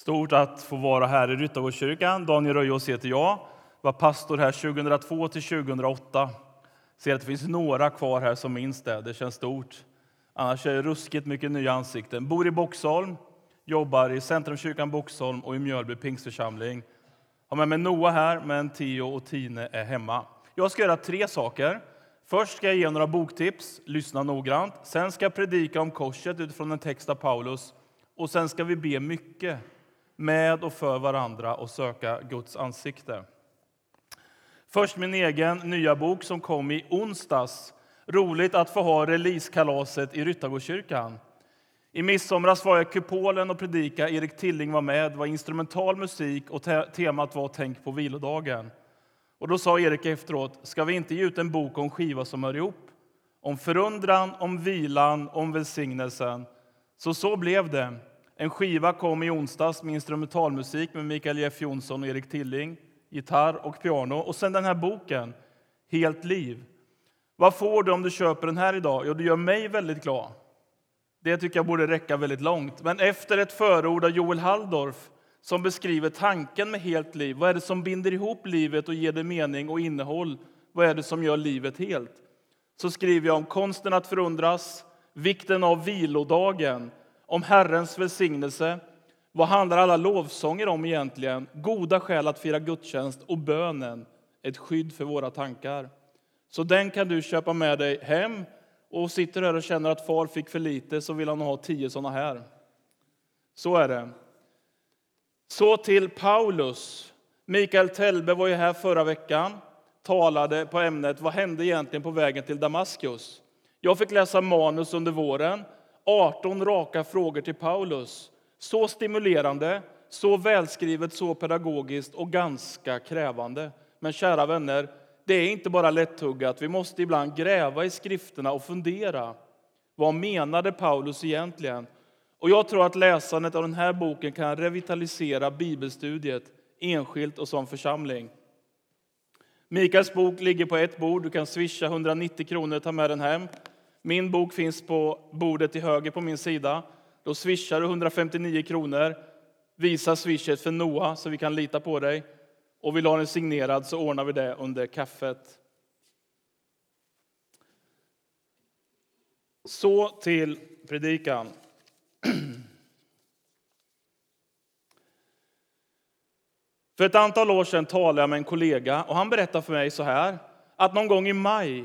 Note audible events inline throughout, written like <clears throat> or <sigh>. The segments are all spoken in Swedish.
Stort att få vara här i Ryttargårdskyrkan. Daniel Röjås heter jag. Var pastor här 2002 till 2008. Ser att det finns några kvar här som minns det. Det känns stort. Annars är det ruskigt mycket nya ansikten. Bor i Boxholm, jobbar i Centrumkyrkan Boxholm och i Mjölby pingstförsamling. Har med mig Noah här, men Tio och Tine är hemma. Jag ska göra tre saker. Först ska jag ge några boktips, lyssna noggrant. Sen ska jag predika om korset utifrån en text av Paulus. Och sen ska vi be mycket med och för varandra och söka Guds ansikte. Först min egen nya bok som kom i onsdags. Roligt att få ha releasekalaset i Ryttargårdskyrkan. I midsomras var jag i kupolen och predika. Erik Tilling var med. Det var instrumental musik och te temat var Tänk på vilodagen. Och då sa Erik efteråt, ska vi inte ge ut en bok om skiva som hör ihop? Om förundran, om vilan, om välsignelsen. Så så blev det. En skiva kom i onsdags med instrumentalmusik med Mikael Jeff Jonsson och Erik Tilling, gitarr och piano. Och sen den här boken, Helt liv. Vad får du om du köper den här idag? Jo, du gör mig väldigt glad. Det tycker jag borde räcka väldigt långt. Men efter ett förord av Joel Halldorf som beskriver tanken med helt liv, vad är det som binder ihop livet och ger det mening och innehåll? Vad är det som gör livet helt? Så skriver jag om konsten att förundras, vikten av vilodagen, om Herrens välsignelse. Vad handlar alla lovsånger om egentligen? Goda skäl att fira gudstjänst och bönen, ett skydd för våra tankar. Så den kan du köpa med dig hem och sitter här och känner att far fick för lite så vill han ha tio såna här. Så är det. Så till Paulus. Mikael Telbe var ju här förra veckan talade på ämnet Vad hände egentligen på vägen till Damaskus? Jag fick läsa manus under våren 18 raka frågor till Paulus. Så stimulerande, så välskrivet, så pedagogiskt och ganska krävande. Men kära vänner, det är inte bara lättuggat. Vi måste ibland gräva i skrifterna och fundera. Vad menade Paulus egentligen? Och jag tror att läsandet av den här boken kan revitalisera bibelstudiet enskilt och som församling. Mikaels bok ligger på ett bord. Du kan swisha 190 kronor och ta med den hem. Min bok finns på bordet till höger på min sida. Då swishar du 159 kronor. Visa swishet för Noah så vi kan lita på dig. Och vill du ha den signerad så ordnar vi det under kaffet. Så till predikan. För ett antal år sedan talade jag med en kollega och han berättade för mig så här att någon gång i maj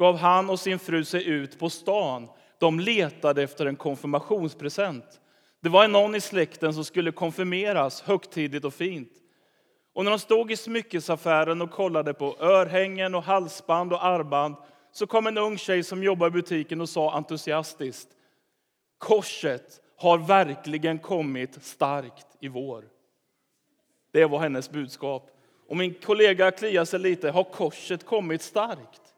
gav han och sin fru sig ut på stan. De letade efter en konfirmationspresent. Det var någon i släkten som skulle konfirmeras högtidligt och fint. Och när de stod i smyckesaffären och kollade på örhängen, och halsband och armband så kom en ung tjej som jobbade i butiken och sa entusiastiskt Korset har verkligen kommit starkt i vår. Det var hennes budskap. Och min kollega kliar sig lite. Har korset kommit starkt?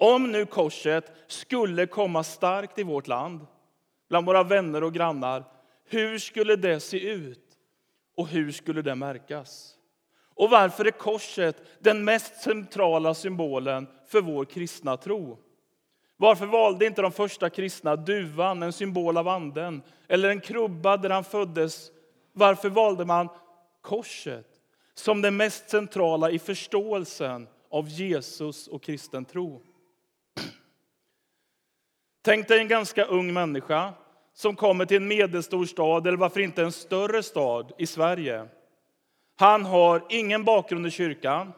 Om nu korset skulle komma starkt i vårt land, bland våra vänner och grannar, hur skulle det se ut och hur skulle det märkas? Och varför är korset den mest centrala symbolen för vår kristna tro? Varför valde inte de första kristna duvan, en symbol av anden, eller en krubba där han föddes? Varför valde man korset som det mest centrala i förståelsen av Jesus och kristen tro? Tänk dig en ganska ung människa som kommer till en medelstor stad, eller varför inte en större stad i Sverige. Han har ingen bakgrund i kyrkan.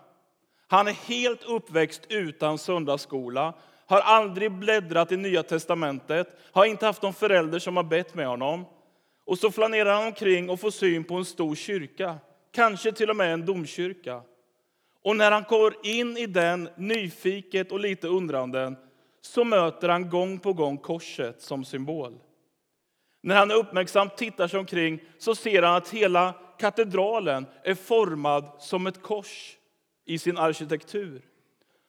Han är helt uppväxt utan söndagsskola, har aldrig bläddrat i Nya testamentet, har inte haft någon förälder som har bett med honom. Och så flanerar han omkring och får syn på en stor kyrka, kanske till och med en domkyrka. Och när han går in i den, nyfiket och lite undrande, så möter han gång på gång korset som symbol. När han uppmärksamt tittar sig omkring så ser han att hela katedralen är formad som ett kors i sin arkitektur.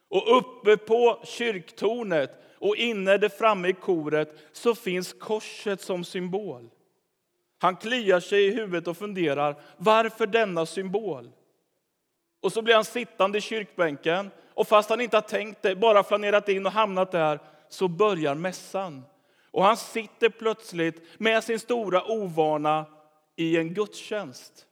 Och uppe på kyrktornet och inne där framme i koret så finns korset som symbol. Han kliar sig i huvudet och funderar, varför denna symbol? Och så blir han sittande i kyrkbänken och fast han inte har tänkt det, bara flanerat in och hamnat där, så börjar mässan. Och han sitter plötsligt med sin stora ovana i en gudstjänst.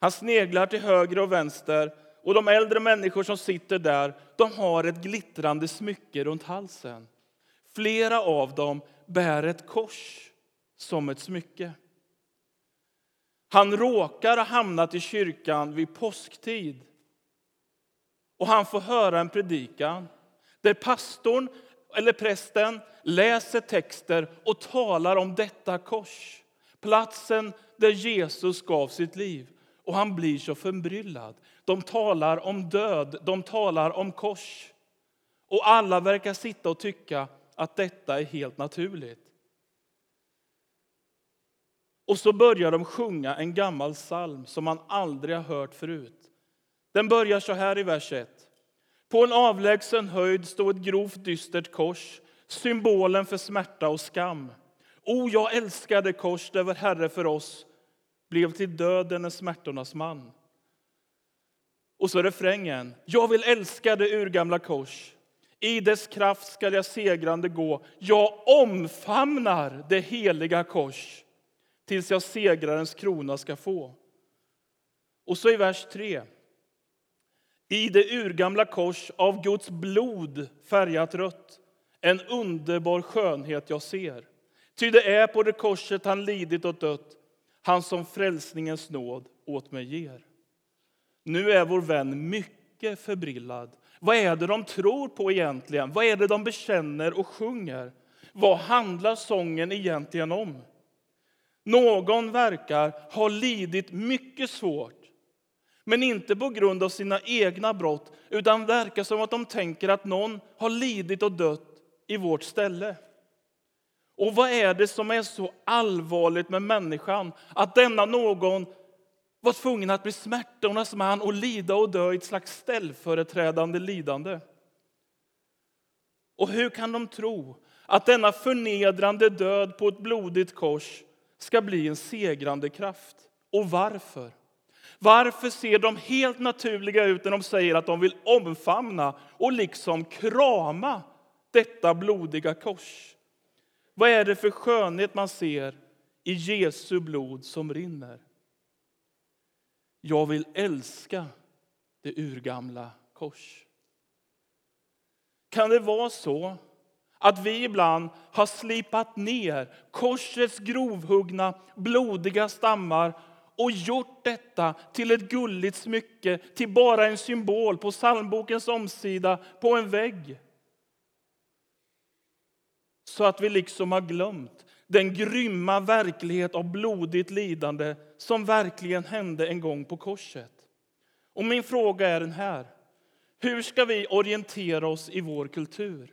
Han sneglar till höger och vänster och de äldre människor som sitter där de har ett glittrande smycke runt halsen. Flera av dem bär ett kors som ett smycke. Han råkar ha hamnat i kyrkan vid påsktid. Och han får höra en predikan där pastorn eller prästen läser texter och talar om detta kors. Platsen där Jesus gav sitt liv. Och han blir så förbryllad. De talar om död, de talar om kors. Och alla verkar sitta och tycka att detta är helt naturligt. Och så börjar de sjunga en gammal psalm som man aldrig har hört förut. Den börjar så här i vers 1. På en avlägsen höjd stod ett grovt dystert kors, symbolen för smärta och skam. O, jag älskade kors där vår Herre för oss blev till döden en smärtornas man. Och så refrängen. Jag vill älska det urgamla kors. I dess kraft skall jag segrande gå. Jag omfamnar det heliga kors tills jag segrarens krona ska få. Och så i vers 3. I det urgamla kors av Guds blod färgat rött en underbar skönhet jag ser. Ty det är på det korset han lidit och dött, han som frälsningens nåd åt mig ger. Nu är vår vän mycket förbrillad. Vad är det de tror på egentligen? Vad är det de bekänner och sjunger? Vad handlar sången egentligen om? Någon verkar ha lidit mycket svårt, men inte på grund av sina egna brott, utan verkar som att de tänker att någon har lidit och dött i vårt ställe. Och vad är det som är så allvarligt med människan? Att denna någon var tvungen att bli smärtornas man och lida och dö i ett slags ställföreträdande lidande. Och hur kan de tro att denna förnedrande död på ett blodigt kors ska bli en segrande kraft? Och varför? Varför ser de helt naturliga ut när de säger att de vill omfamna och liksom krama detta blodiga kors? Vad är det för skönhet man ser i Jesu blod som rinner? Jag vill älska det urgamla kors. Kan det vara så att vi ibland har slipat ner korsets grovhuggna, blodiga stammar och gjort detta till ett gulligt smycke, till bara en symbol på psalmbokens omsida, på en vägg? Så att vi liksom har glömt den grymma verklighet av blodigt lidande som verkligen hände en gång på korset. Och min fråga är den här. Hur ska vi orientera oss i vår kultur?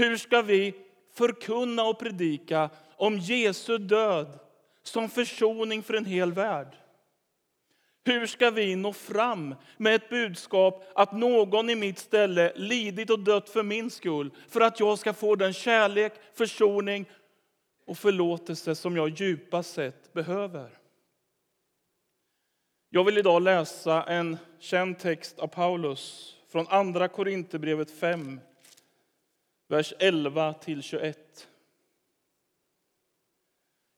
Hur ska vi förkunna och predika om Jesu död som försoning för en hel värld? Hur ska vi nå fram med ett budskap att någon i mitt ställe lidit och dött för min skull för att jag ska få den kärlek, försoning och förlåtelse som jag djupast sett behöver? Jag vill idag läsa en känd text av Paulus från Andra Korinthierbrevet 5, vers 11 21.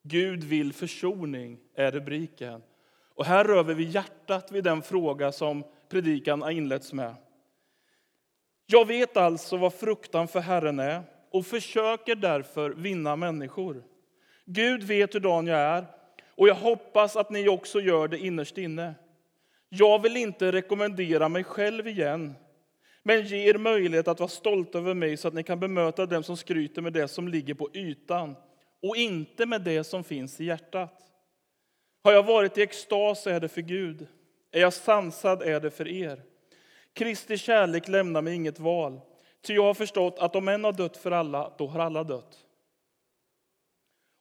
Gud vill försoning, är rubriken. Och här rör vi hjärtat vid den fråga som predikan har inletts med. Jag vet alltså vad fruktan för Herren är och försöker därför vinna människor. Gud vet hurdan jag är och jag hoppas att ni också gör det innerst inne. Jag vill inte rekommendera mig själv igen, men ge er möjlighet att vara stolta över mig så att ni kan bemöta dem som skryter med det som ligger på ytan och inte med det som finns i hjärtat. Har jag varit i extas är det för Gud. Är jag sansad är det för er. Kristi kärlek lämnar mig inget val, ty jag har förstått att om en har dött för alla, då har alla dött.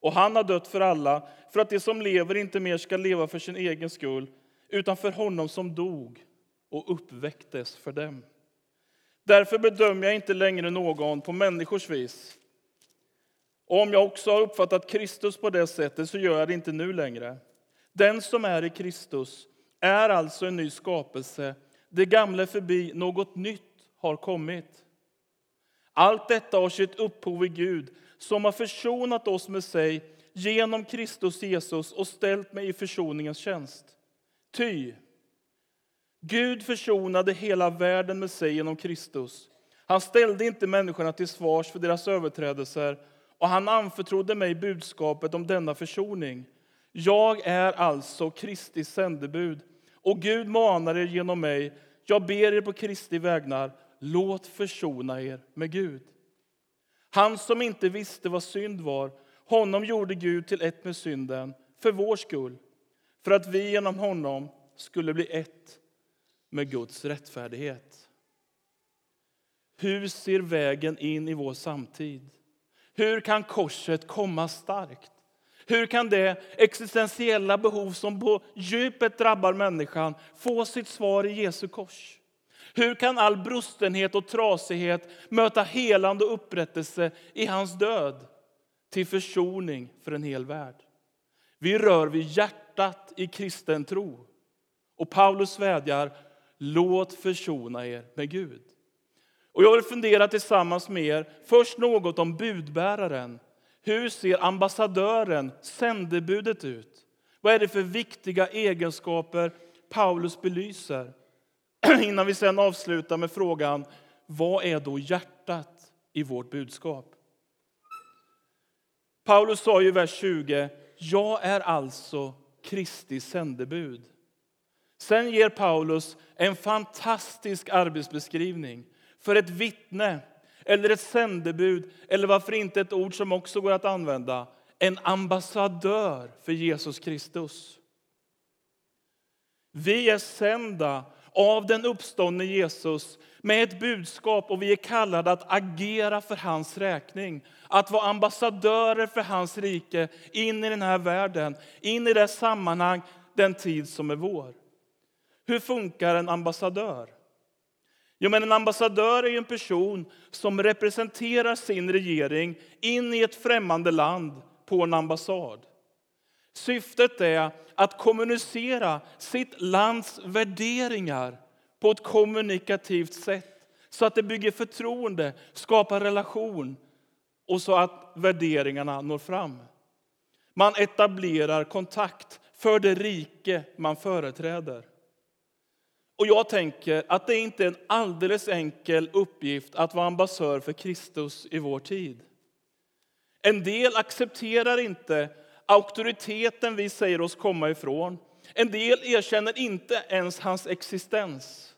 Och han har dött för alla, för att de som lever inte mer ska leva för sin egen skull, utan för honom som dog och uppväcktes för dem. Därför bedömer jag inte längre någon på människors vis. Och om jag också har uppfattat Kristus på det sättet så gör jag det inte nu längre. Den som är i Kristus är alltså en ny skapelse. Det gamla är förbi, något nytt har kommit. Allt detta har sitt upphov i Gud som har försonat oss med sig genom Kristus Jesus och ställt mig i försoningens tjänst. Ty Gud försonade hela världen med sig genom Kristus. Han ställde inte människorna till svars för deras överträdelser och han anförtrodde mig budskapet om denna försoning. Jag är alltså Kristi sändebud och Gud manar er genom mig. Jag ber er på Kristi vägnar, låt försona er med Gud. Han som inte visste vad synd var, honom gjorde Gud till ett med synden för vår skull, för att vi genom honom skulle bli ett med Guds rättfärdighet. Hur ser vägen in i vår samtid? Hur kan korset komma starkt? Hur kan det existentiella behov som på djupet drabbar människan få sitt svar i Jesu kors? Hur kan all brustenhet och trasighet möta helande och upprättelse i hans död till försoning för en hel värld? Vi rör vid hjärtat i kristen tro. Och Paulus vädjar, låt försona er med Gud. Och jag vill fundera tillsammans med er först något om budbäraren. Hur ser ambassadören, sändebudet, ut? Vad är det för viktiga egenskaper Paulus belyser? <clears throat> Innan vi sen avslutar med frågan, vad är då hjärtat i vårt budskap? Paulus sa i vers 20, jag är alltså Kristi sändebud. Sen ger Paulus en fantastisk arbetsbeskrivning för ett vittne eller ett sändebud, eller varför inte ett ord som också går att använda, en ambassadör för Jesus Kristus. Vi är sända av den uppståndne Jesus med ett budskap och vi är kallade att agera för hans räkning. Att vara ambassadörer för hans rike in i den här världen, in i det sammanhang, den tid som är vår. Hur funkar en ambassadör? Jo, men en ambassadör är en person som representerar sin regering in i ett främmande land på en ambassad. Syftet är att kommunicera sitt lands värderingar på ett kommunikativt sätt så att det bygger förtroende, skapar relation och så att värderingarna når fram. Man etablerar kontakt för det rike man företräder. Och jag tänker att det inte är en alldeles enkel uppgift att vara ambassadör för Kristus i vår tid. En del accepterar inte auktoriteten vi säger oss komma ifrån. En del erkänner inte ens hans existens.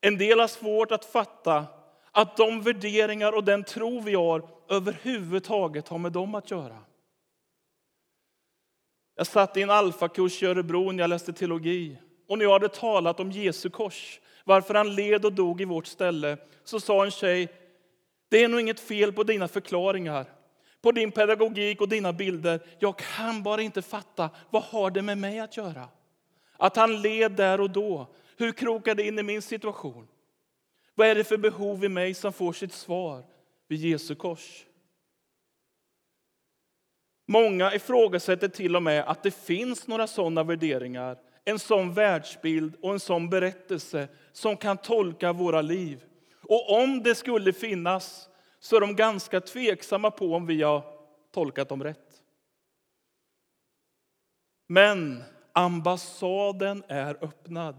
En del har svårt att fatta att de värderingar och den tro vi har överhuvudtaget har med dem att göra. Jag satt i en alfakurs i Örebro när jag läste teologi. Och när jag hade talat om Jesu kors, varför han led och dog i vårt ställe, så sa en tjej, det är nog inget fel på dina förklaringar, på din pedagogik och dina bilder. Jag kan bara inte fatta, vad har det med mig att göra? Att han led där och då, hur krokar det in i min situation? Vad är det för behov i mig som får sitt svar vid Jesu kors? Många ifrågasätter till och med att det finns några sådana värderingar en sån världsbild och en sån berättelse som kan tolka våra liv. Och om det skulle finnas så är de ganska tveksamma på om vi har tolkat dem rätt. Men ambassaden är öppnad.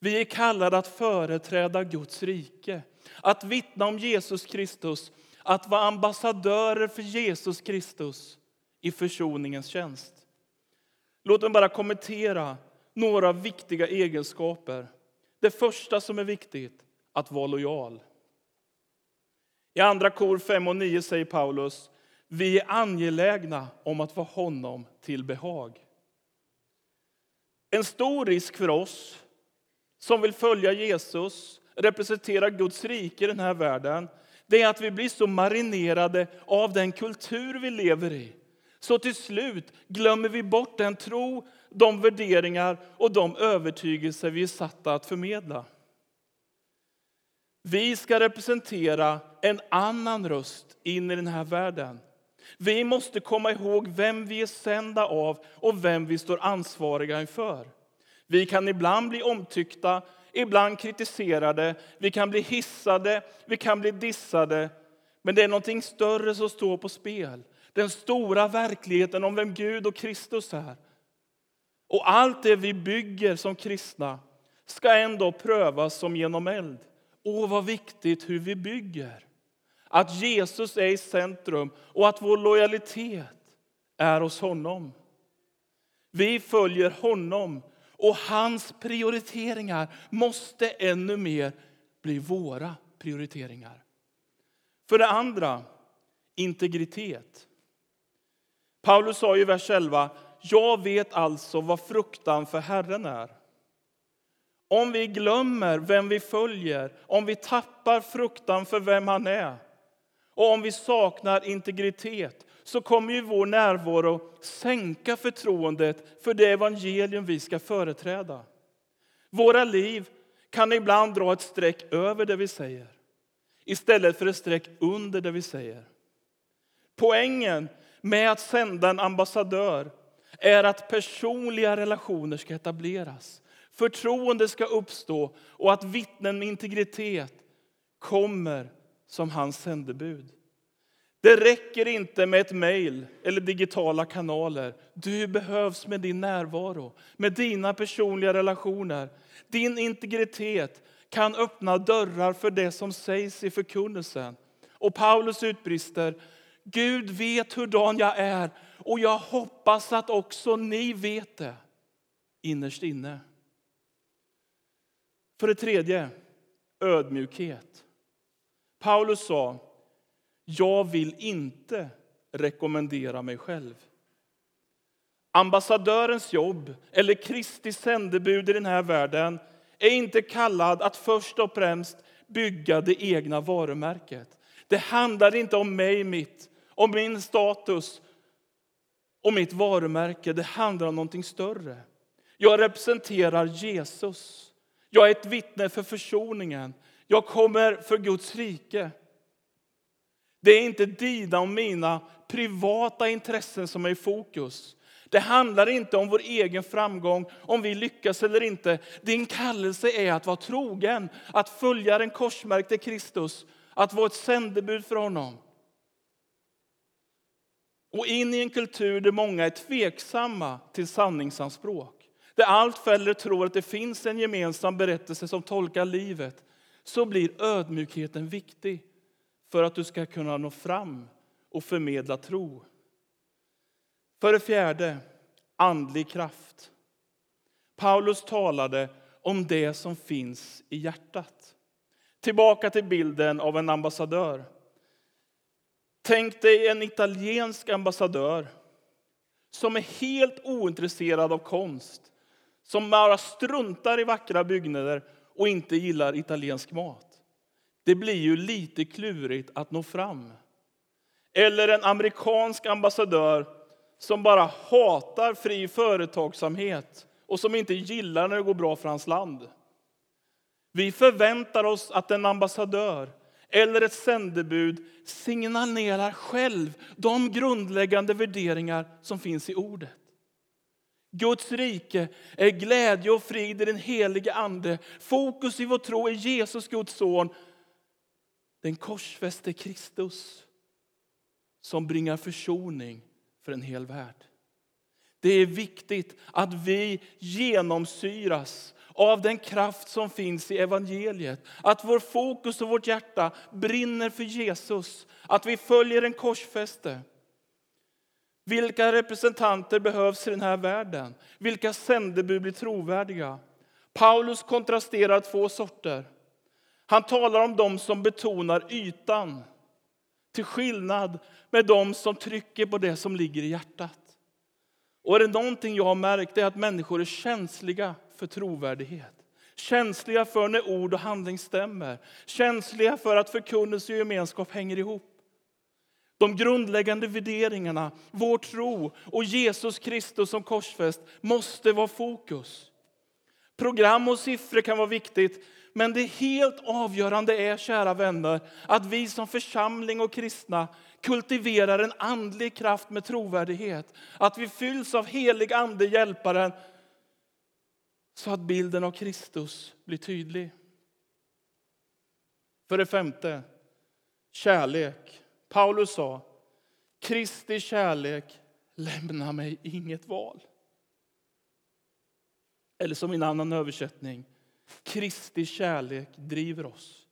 Vi är kallade att företräda Guds rike, att vittna om Jesus Kristus, att vara ambassadörer för Jesus Kristus i försoningens tjänst. Låt mig bara kommentera några viktiga egenskaper. Det första som är viktigt, att vara lojal. I Andra kor 5 och 9 säger Paulus, vi är angelägna om att vara honom till behag. En stor risk för oss som vill följa Jesus, representera Guds rike i den här världen, det är att vi blir så marinerade av den kultur vi lever i. Så till slut glömmer vi bort den tro de värderingar och de övertygelser vi är satta att förmedla. Vi ska representera en annan röst in i den här världen. Vi måste komma ihåg vem vi är sända av och vem vi står ansvariga inför. Vi kan ibland bli omtyckta, ibland kritiserade, vi kan bli hissade, vi kan bli dissade. Men det är någonting större som står på spel den stora verkligheten om vem Gud och Kristus är. Och allt det vi bygger som kristna ska ändå prövas som genom eld. Åh, vad viktigt hur vi bygger. Att Jesus är i centrum och att vår lojalitet är hos honom. Vi följer honom och hans prioriteringar måste ännu mer bli våra prioriteringar. För det andra, integritet. Paulus sa i vers 11, jag vet alltså vad fruktan för Herren är. Om vi glömmer vem vi följer, om vi tappar fruktan för vem han är och om vi saknar integritet så kommer ju vår närvaro sänka förtroendet för det evangelium vi ska företräda. Våra liv kan ibland dra ett streck över det vi säger istället för ett streck under det vi säger. Poängen med att sända en ambassadör är att personliga relationer ska etableras. Förtroende ska uppstå och att vittnen med integritet kommer som hans sändebud. Det räcker inte med ett mejl eller digitala kanaler. Du behövs med din närvaro, med dina personliga relationer. Din integritet kan öppna dörrar för det som sägs i förkunnelsen. Och Paulus utbrister, Gud vet hurdan jag är och jag hoppas att också ni vet det innerst inne. För det tredje, ödmjukhet. Paulus sa, jag vill inte rekommendera mig själv. Ambassadörens jobb, eller Kristi sändebud i den här världen är inte kallad att först och främst bygga det egna varumärket. Det handlar inte om mig, mitt, om min status och mitt varumärke. Det handlar om någonting större. Jag representerar Jesus. Jag är ett vittne för försoningen. Jag kommer för Guds rike. Det är inte dina och mina privata intressen som är i fokus. Det handlar inte om vår egen framgång, om vi lyckas eller inte. Din kallelse är att vara trogen, att följa den korsmärkte Kristus, att vara ett sändebud för honom. Och in i en kultur där många är tveksamma till sanningsanspråk, där allt färre tror att det finns en gemensam berättelse som tolkar livet, så blir ödmjukheten viktig för att du ska kunna nå fram och förmedla tro. För det fjärde, andlig kraft. Paulus talade om det som finns i hjärtat. Tillbaka till bilden av en ambassadör. Tänk dig en italiensk ambassadör som är helt ointresserad av konst som bara struntar i vackra byggnader och inte gillar italiensk mat. Det blir ju lite klurigt att nå fram. Eller en amerikansk ambassadör som bara hatar fri företagsamhet och som inte gillar när det går bra för hans land. Vi förväntar oss att en ambassadör eller ett sändebud signalerar själv de grundläggande värderingar som finns i ordet. Guds rike är glädje och frid i den helige Ande. Fokus i vår tro är Jesus, Guds son, den korsfäste Kristus som bringar försoning för en hel värld. Det är viktigt att vi genomsyras av den kraft som finns i evangeliet. Att vår fokus och vårt hjärta brinner för Jesus, att vi följer en korsfäste. Vilka representanter behövs i den här världen? Vilka sändebud blir trovärdiga? Paulus kontrasterar två sorter. Han talar om dem som betonar ytan till skillnad med dem som trycker på det som ligger i hjärtat. Och är det någonting jag har märkt är att människor är känsliga för trovärdighet. Känsliga för när ord och handling stämmer. Känsliga för att förkunnelse och gemenskap hänger ihop. De grundläggande värderingarna, vår tro och Jesus Kristus som korsfäst måste vara fokus. Program och siffror kan vara viktigt, men det helt avgörande är, kära vänner, att vi som församling och kristna kultiverar en andlig kraft med trovärdighet. Att vi fylls av helig ande, hjälparen, så att bilden av Kristus blir tydlig. För det femte, kärlek. Paulus sa, Kristi kärlek lämnar mig inget val. Eller som i en annan översättning, Kristi kärlek driver oss.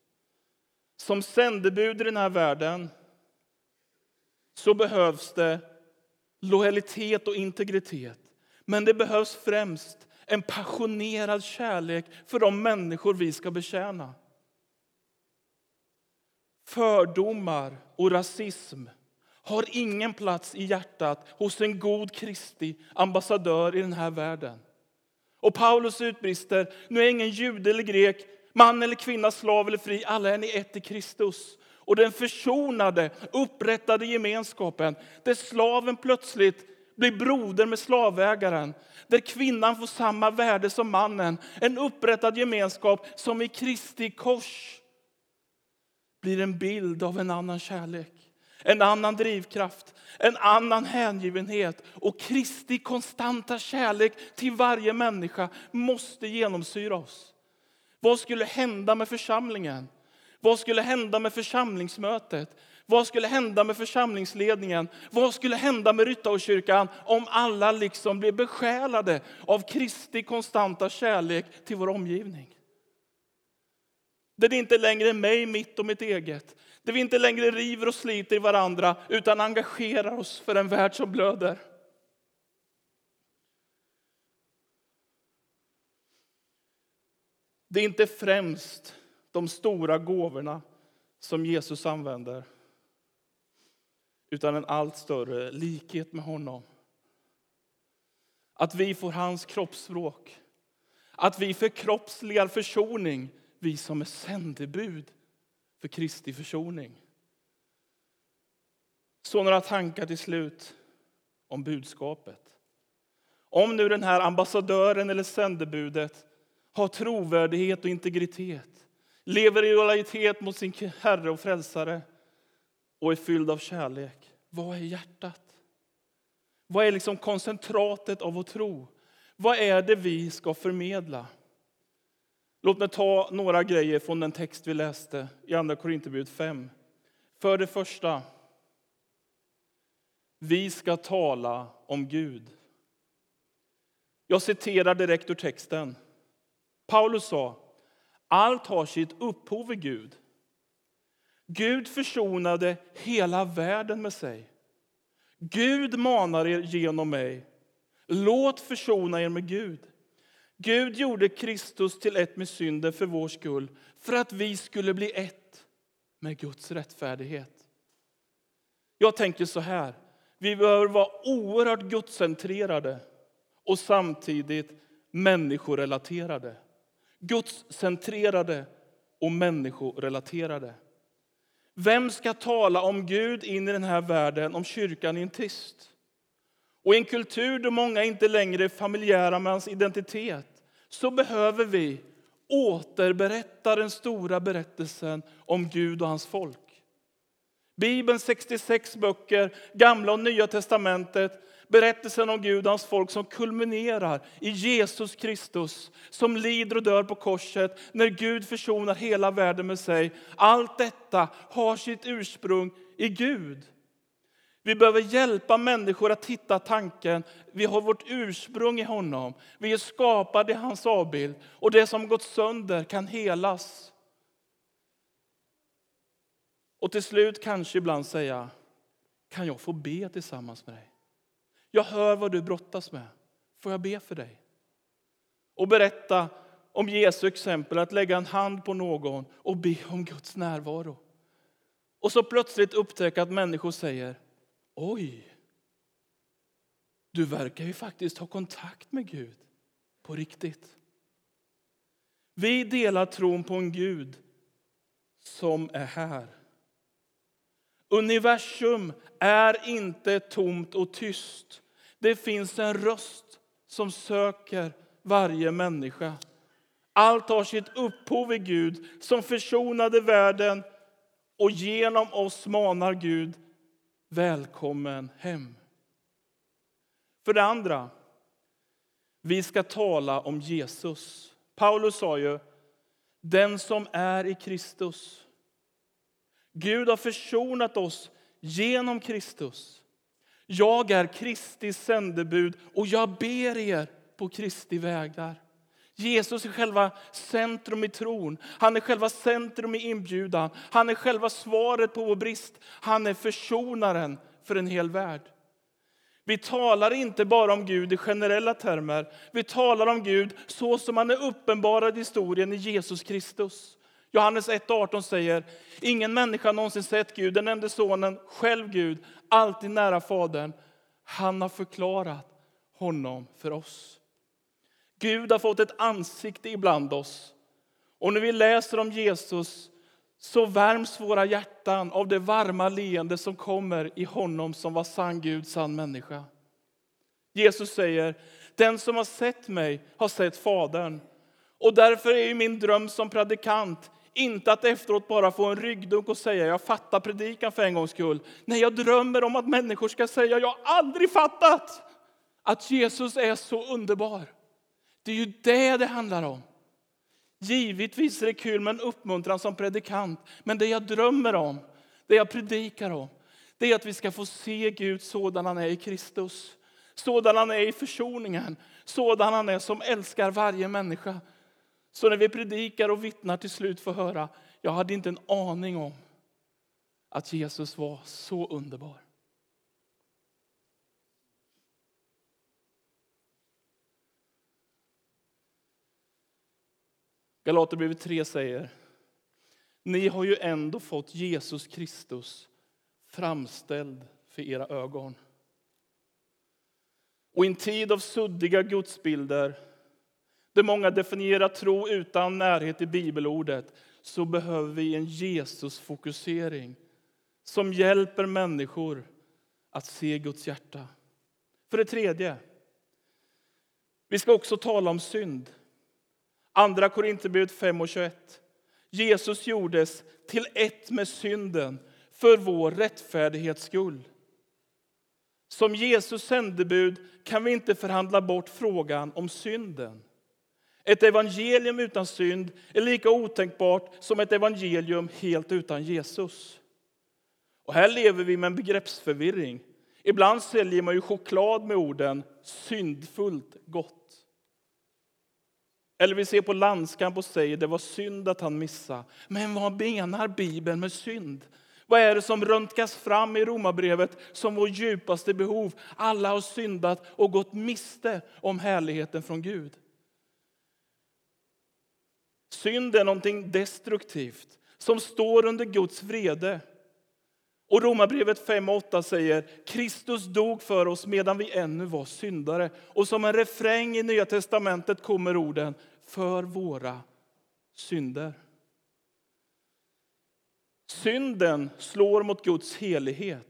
Som sändebud i den här världen så behövs det lojalitet och integritet. Men det behövs främst en passionerad kärlek för de människor vi ska betjäna. Fördomar och rasism har ingen plats i hjärtat hos en god Kristi ambassadör i den här världen. Och Paulus utbrister, nu är ingen jude eller grek, man eller kvinna, slav eller fri, alla är ni ett i Kristus. Och den försonade, upprättade gemenskapen, där slaven plötsligt blir broder med slavägaren, där kvinnan får samma värde som mannen, en upprättad gemenskap som i Kristi kors blir en bild av en annan kärlek, en annan drivkraft, en annan hängivenhet. Och Kristi konstanta kärlek till varje människa måste genomsyra oss. Vad skulle hända med församlingen? Vad skulle hända med församlingsmötet? Vad skulle hända med församlingsledningen? Vad skulle hända med Ryttarkyrkan om alla liksom blev besjälade av Kristi konstanta kärlek till vår omgivning? Där det inte längre är mig, mitt och mitt eget. Där vi inte längre river och sliter i varandra utan engagerar oss för en värld som blöder. Det är inte främst de stora gåvorna som Jesus använder utan en allt större likhet med honom. Att vi får hans kroppsspråk. Att vi förkroppsligar försoning, vi som är sändebud för Kristi försoning. Så några tankar till slut om budskapet. Om nu den här ambassadören eller sändebudet har trovärdighet och integritet, lever i lojalitet mot sin Herre och Frälsare och är fylld av kärlek. Vad är hjärtat? Vad är liksom koncentratet av vår tro? Vad är det vi ska förmedla? Låt mig ta några grejer från den text vi läste i Andra Korinthierbrevet 5. För det första, vi ska tala om Gud. Jag citerar direkt ur texten. Paulus sa, allt har sitt upphov i Gud. Gud försonade hela världen med sig. Gud manar er genom mig. Låt försona er med Gud. Gud gjorde Kristus till ett med synden för vår skull för att vi skulle bli ett med Guds rättfärdighet. Jag tänker så här. Vi behöver vara oerhört gudscentrerade och samtidigt människorelaterade. Gudscentrerade och människorelaterade. Vem ska tala om Gud in i den här världen om kyrkan är en tyst? Och i en kultur där många inte längre är familjära med hans identitet så behöver vi återberätta den stora berättelsen om Gud och hans folk. Bibelns 66 böcker, Gamla och Nya testamentet berättelsen om Gud och hans folk som kulminerar i Jesus Kristus som lider och dör på korset när Gud försonar hela världen med sig. Allt detta har sitt ursprung i Gud. Vi behöver hjälpa människor att hitta tanken. Vi har vårt ursprung i honom. Vi är skapade i hans avbild. Och det som gått sönder kan helas. Och till slut kanske ibland säga, kan jag få be tillsammans med dig? Jag hör vad du brottas med. Får jag be för dig? Och berätta om Jesu exempel, att lägga en hand på någon och be om Guds närvaro. Och så plötsligt upptäcka att människor säger, oj, du verkar ju faktiskt ha kontakt med Gud på riktigt. Vi delar tron på en Gud som är här. Universum är inte tomt och tyst. Det finns en röst som söker varje människa. Allt har sitt upphov i Gud som försonade världen och genom oss manar Gud välkommen hem. För det andra, vi ska tala om Jesus. Paulus sa ju den som är i Kristus. Gud har försonat oss genom Kristus jag är Kristi sändebud och jag ber er på Kristi vägar. Jesus är själva centrum i tron. Han är själva centrum i inbjudan. Han är själva svaret på vår brist. Han är försonaren för en hel värld. Vi talar inte bara om Gud i generella termer. Vi talar om Gud så som han är uppenbarad i historien i Jesus Kristus. Johannes 1.18 säger, ingen människa någonsin sett Gud, den enda sonen, själv Gud, alltid nära Fadern. Han har förklarat honom för oss. Gud har fått ett ansikte ibland oss. Och när vi läser om Jesus så värms våra hjärtan av det varma leende som kommer i honom som var sann Gud, sann människa. Jesus säger, den som har sett mig har sett Fadern. Och därför är min dröm som predikant inte att efteråt bara få en ryggdunk och säga jag fattar predikan för en gångs skull. Nej, jag drömmer om att människor ska säga jag har aldrig fattat att Jesus är så underbar. Det är ju det det handlar om. Givetvis är det kul med en uppmuntran som predikant, men det jag drömmer om, det jag predikar om, det är att vi ska få se Gud sådan han är i Kristus. Sådan han är i försoningen, sådan han är som älskar varje människa. Så när vi predikar och vittnar till slut får höra, jag hade inte en aning om att Jesus var så underbar. Galaterbrevet 3 säger, ni har ju ändå fått Jesus Kristus framställd för era ögon. Och i en tid av suddiga gudsbilder, där många definierar tro utan närhet till bibelordet, så behöver vi en Jesusfokusering som hjälper människor att se Guds hjärta. För det tredje, vi ska också tala om synd. Andra Korinthierbrevet 5 och 21. Jesus gjordes till ett med synden för vår rättfärdighets skull. Som Jesus sändebud kan vi inte förhandla bort frågan om synden. Ett evangelium utan synd är lika otänkbart som ett evangelium helt utan Jesus. Och här lever vi med en begreppsförvirring. Ibland säljer man ju choklad med orden syndfullt gott. Eller vi ser på landskamp och säger det var synd att han missade. Men vad menar Bibeln med synd? Vad är det som röntgas fram i Romarbrevet som vår djupaste behov? Alla har syndat och gått miste om härligheten från Gud. Synd är någonting destruktivt som står under Guds vrede. Och Romarbrevet 5 och 8 säger Kristus dog för oss medan vi ännu var syndare. Och som en refräng i Nya testamentet kommer orden för våra synder. Synden slår mot Guds helighet.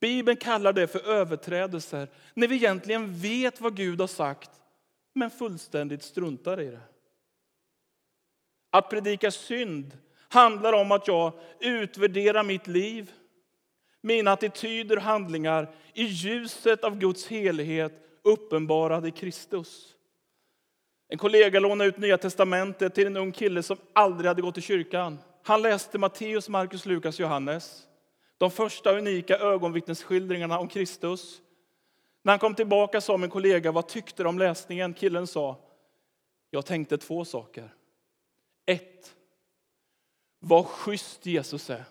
Bibeln kallar det för överträdelser när vi egentligen vet vad Gud har sagt men fullständigt struntar i det. Att predika synd handlar om att jag utvärderar mitt liv mina attityder och handlingar i ljuset av Guds helighet uppenbarad i Kristus. En kollega lånade ut Nya testamentet till en ung kille som aldrig hade gått i kyrkan. Han läste Matteus, Markus, Lukas, Johannes. De första unika ögonvittnesskildringarna om Kristus. När han kom tillbaka sa min kollega, vad tyckte du om läsningen? Killen sa, jag tänkte två saker. 1. vad schysst Jesus är.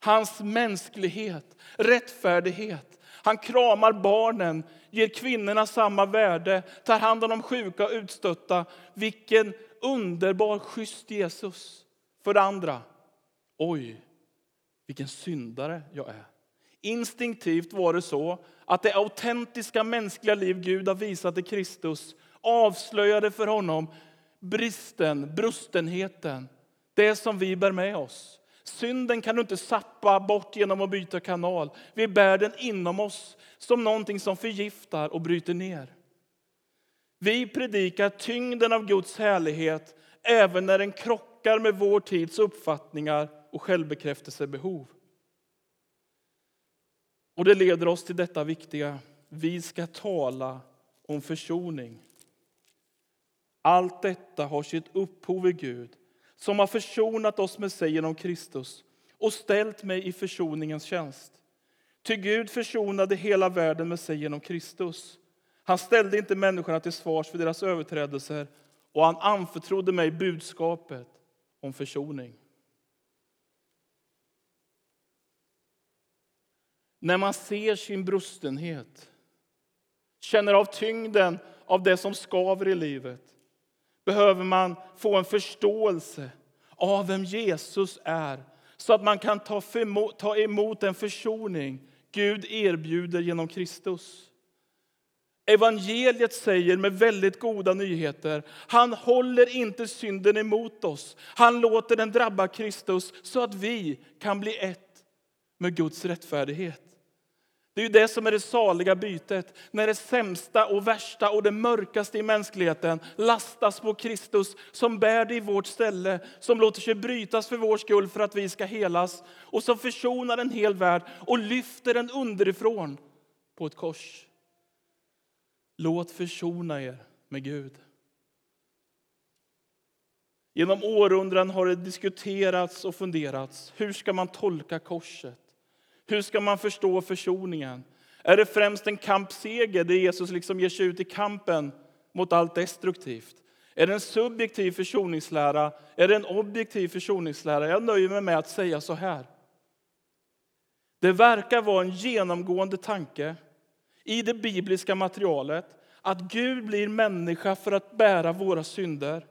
Hans mänsklighet, rättfärdighet. Han kramar barnen, ger kvinnorna samma värde, tar hand om de sjuka och utstötta. Vilken underbar, schysst Jesus. För det andra, oj, vilken syndare jag är. Instinktivt var det så att det autentiska mänskliga liv Gud har visat i Kristus avslöjade för honom bristen, brustenheten, det som vi bär med oss. Synden kan du inte sappa bort genom att byta kanal. Vi bär den inom oss som någonting som förgiftar och bryter ner. Vi predikar tyngden av Guds härlighet även när den krockar med vår tids uppfattningar och självbekräftelsebehov. Och det leder oss till detta viktiga. Vi ska tala om försoning. Allt detta har sitt upphov i Gud som har försonat oss med sig genom Kristus och ställt mig i försoningens tjänst. Ty Gud försonade hela världen med sig genom Kristus. Han ställde inte människorna till svars för deras överträdelser och han anförtrodde mig budskapet om försoning. När man ser sin brustenhet, känner av tyngden av det som skaver i livet behöver man få en förståelse av vem Jesus är så att man kan ta emot den försoning Gud erbjuder genom Kristus. Evangeliet säger med väldigt goda nyheter, han håller inte synden emot oss. Han låter den drabba Kristus så att vi kan bli ett med Guds rättfärdighet. Det är ju det som är det saliga bytet, när det sämsta och värsta och det mörkaste i mänskligheten lastas på Kristus som bär det i vårt ställe, som låter sig brytas för vår skull för att vi ska helas och som försonar en hel värld och lyfter den underifrån på ett kors. Låt försona er med Gud. Genom århundraden har det diskuterats och funderats. Hur ska man tolka korset? Hur ska man förstå försoningen? Är det främst en kampseger där Jesus liksom ger sig ut i kampen mot allt destruktivt? Är det en subjektiv försoningslära? Är det en objektiv försoningslära? Jag nöjer mig med att säga så här. Det verkar vara en genomgående tanke i det bibliska materialet att Gud blir människa för att bära våra synder.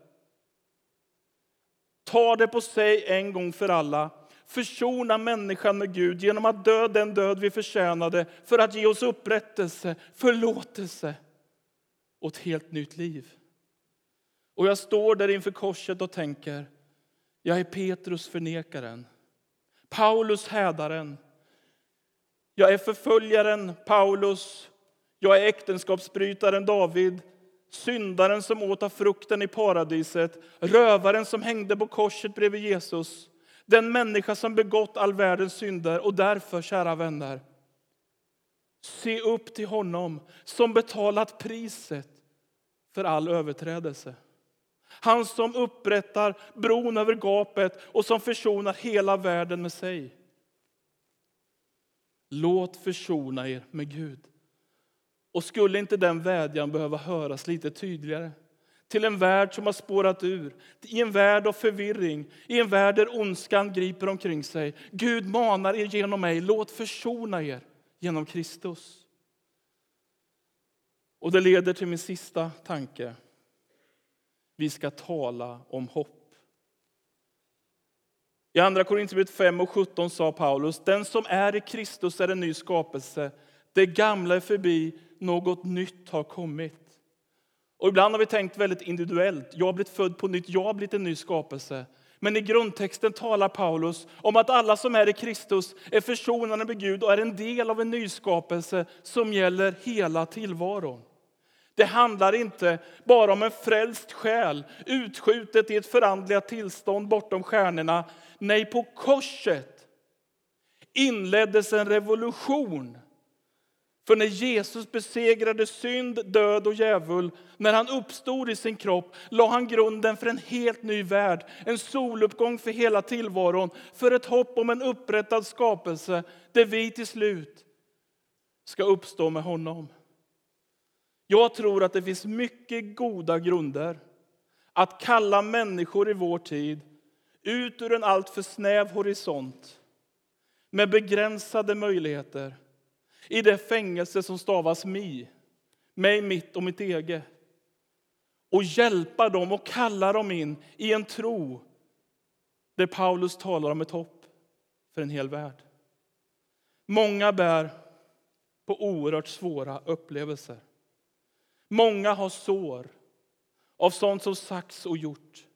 Ta det på sig en gång för alla försona människan med Gud genom att dö den död vi förtjänade för att ge oss upprättelse, förlåtelse och ett helt nytt liv. Och jag står där inför korset och tänker, jag är Petrus förnekaren, Paulus hädaren, jag är förföljaren Paulus, jag är äktenskapsbrytaren David, syndaren som åt av frukten i paradiset, rövaren som hängde på korset bredvid Jesus. Den människa som begått all världens synder. Och därför, kära vänner, se upp till honom som betalat priset för all överträdelse. Han som upprättar bron över gapet och som försonar hela världen med sig. Låt försona er med Gud. Och skulle inte den vädjan behöva höras lite tydligare? Till en värld som har spårat ur, i en värld av förvirring, i en värld där ondskan griper omkring sig. Gud manar er genom mig, låt försona er genom Kristus. Och det leder till min sista tanke. Vi ska tala om hopp. I Andra Korinthierbrevet 5 och 17 sa Paulus, den som är i Kristus är en ny skapelse. Det gamla är förbi, något nytt har kommit. Och ibland har vi tänkt väldigt individuellt. Jag har blivit född på nytt, jag har blivit en ny skapelse. Men i grundtexten talar Paulus om att alla som är i Kristus är försonade med Gud och är en del av en nyskapelse som gäller hela tillvaron. Det handlar inte bara om en frälst själ, utskjutet i ett förandligat tillstånd bortom stjärnorna. Nej, på korset inleddes en revolution för när Jesus besegrade synd, död och djävul, när han uppstod i sin kropp, la han grunden för en helt ny värld, en soluppgång för hela tillvaron, för ett hopp om en upprättad skapelse, där vi till slut ska uppstå med honom. Jag tror att det finns mycket goda grunder att kalla människor i vår tid ut ur en alltför snäv horisont med begränsade möjligheter i det fängelse som stavas mi, mig, mitt och mitt eget och hjälpa dem och kalla dem in i en tro där Paulus talar om ett hopp för en hel värld. Många bär på oerhört svåra upplevelser. Många har sår av sånt som sagts och gjort.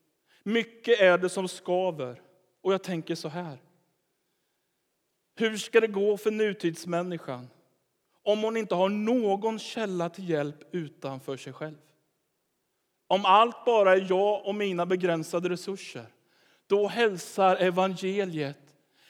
Mycket är det som skaver. Och jag tänker så här. Hur ska det gå för nutidsmänniskan om hon inte har någon källa till hjälp utanför sig själv. Om allt bara är jag och mina begränsade resurser, då hälsar evangeliet.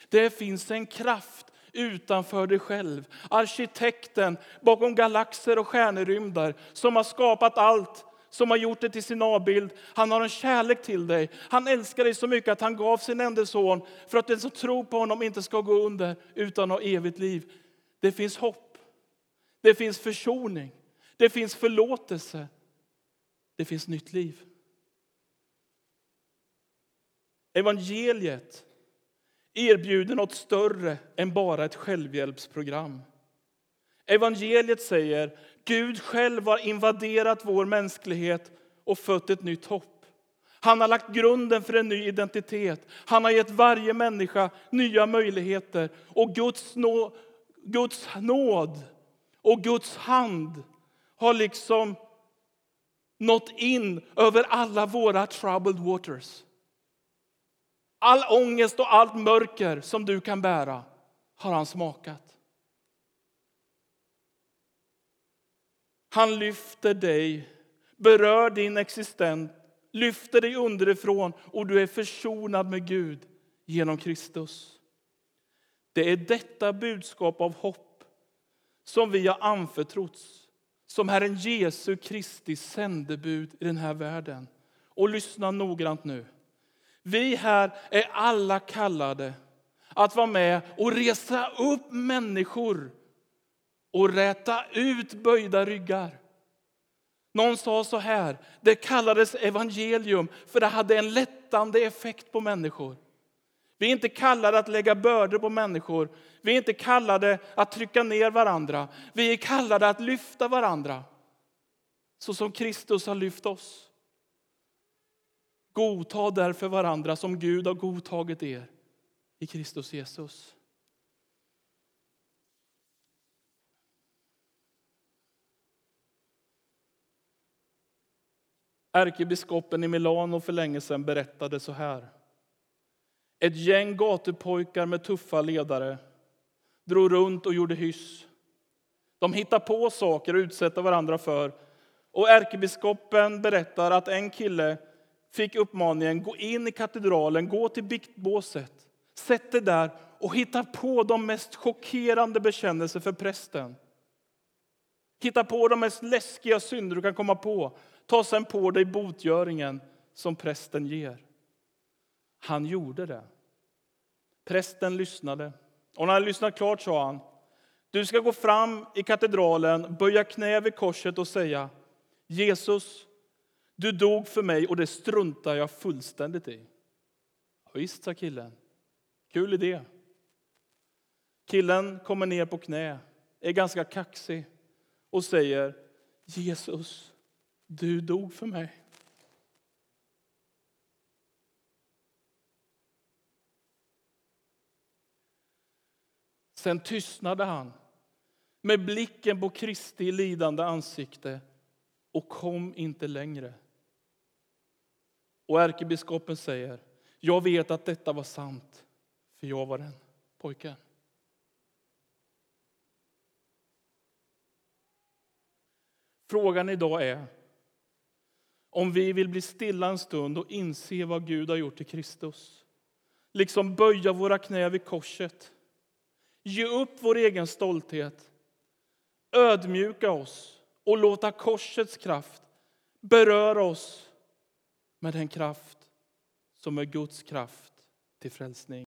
Det finns en kraft utanför dig själv. Arkitekten bakom galaxer och stjärnerymder som har skapat allt som har gjort det till sin avbild. Han har en kärlek till dig. Han älskar dig så mycket att han gav sin enda son för att den som tror på honom inte ska gå under utan ha evigt liv. Det finns hopp. Det finns försoning. Det finns förlåtelse. Det finns nytt liv. Evangeliet erbjuder något större än bara ett självhjälpsprogram. Evangeliet säger Gud själv har invaderat vår mänsklighet och fött ett nytt hopp. Han har lagt grunden för en ny identitet. Han har gett varje människa nya möjligheter. Och Guds, nå, Guds nåd och Guds hand har liksom nått in över alla våra troubled waters. All ångest och allt mörker som du kan bära har han smakat. Han lyfter dig, berör din existens, lyfter dig underifrån och du är försonad med Gud genom Kristus. Det är detta budskap av hopp som vi har anförtrotts som Herren Jesu Kristi sändebud i den här världen. Och lyssna noggrant nu. Vi här är alla kallade att vara med och resa upp människor och räta ut böjda ryggar. Någon sa så här, det kallades evangelium för det hade en lättande effekt på människor. Vi är inte kallade att lägga bördor på människor. Vi är inte kallade att trycka ner varandra. Vi är kallade att lyfta varandra. Så som Kristus har lyft oss. Godta därför varandra som Gud har godtagit er i Kristus Jesus. Ärkebiskopen i Milano för länge sedan berättade så här. Ett gäng gatupojkar med tuffa ledare drog runt och gjorde hyss. De hittade på saker och utsätta varandra för. Och ärkebiskopen berättar att en kille fick uppmaningen gå in i katedralen, gå till biktbåset, sätt dig där och hitta på de mest chockerande bekännelser för prästen. Hitta på de mest läskiga synder du kan komma på. Ta sen på dig botgöringen som prästen ger. Han gjorde det. Prästen lyssnade. Och när han lyssnat klart sa han du ska gå fram i katedralen, böja knä vid korset och säga Jesus, du dog för mig och det struntar jag fullständigt i. Visst, sa killen. Kul idé. Killen kommer ner på knä, är ganska kaxig och säger Jesus, du dog för mig. Sen tystnade han med blicken på Kristi lidande ansikte och kom inte längre. Och ärkebiskopen säger, jag vet att detta var sant, för jag var den pojken. Frågan idag är om vi vill bli stilla en stund och inse vad Gud har gjort i Kristus. Liksom böja våra knä vid korset Ge upp vår egen stolthet, ödmjuka oss och låta korsets kraft beröra oss med den kraft som är Guds kraft till frälsning.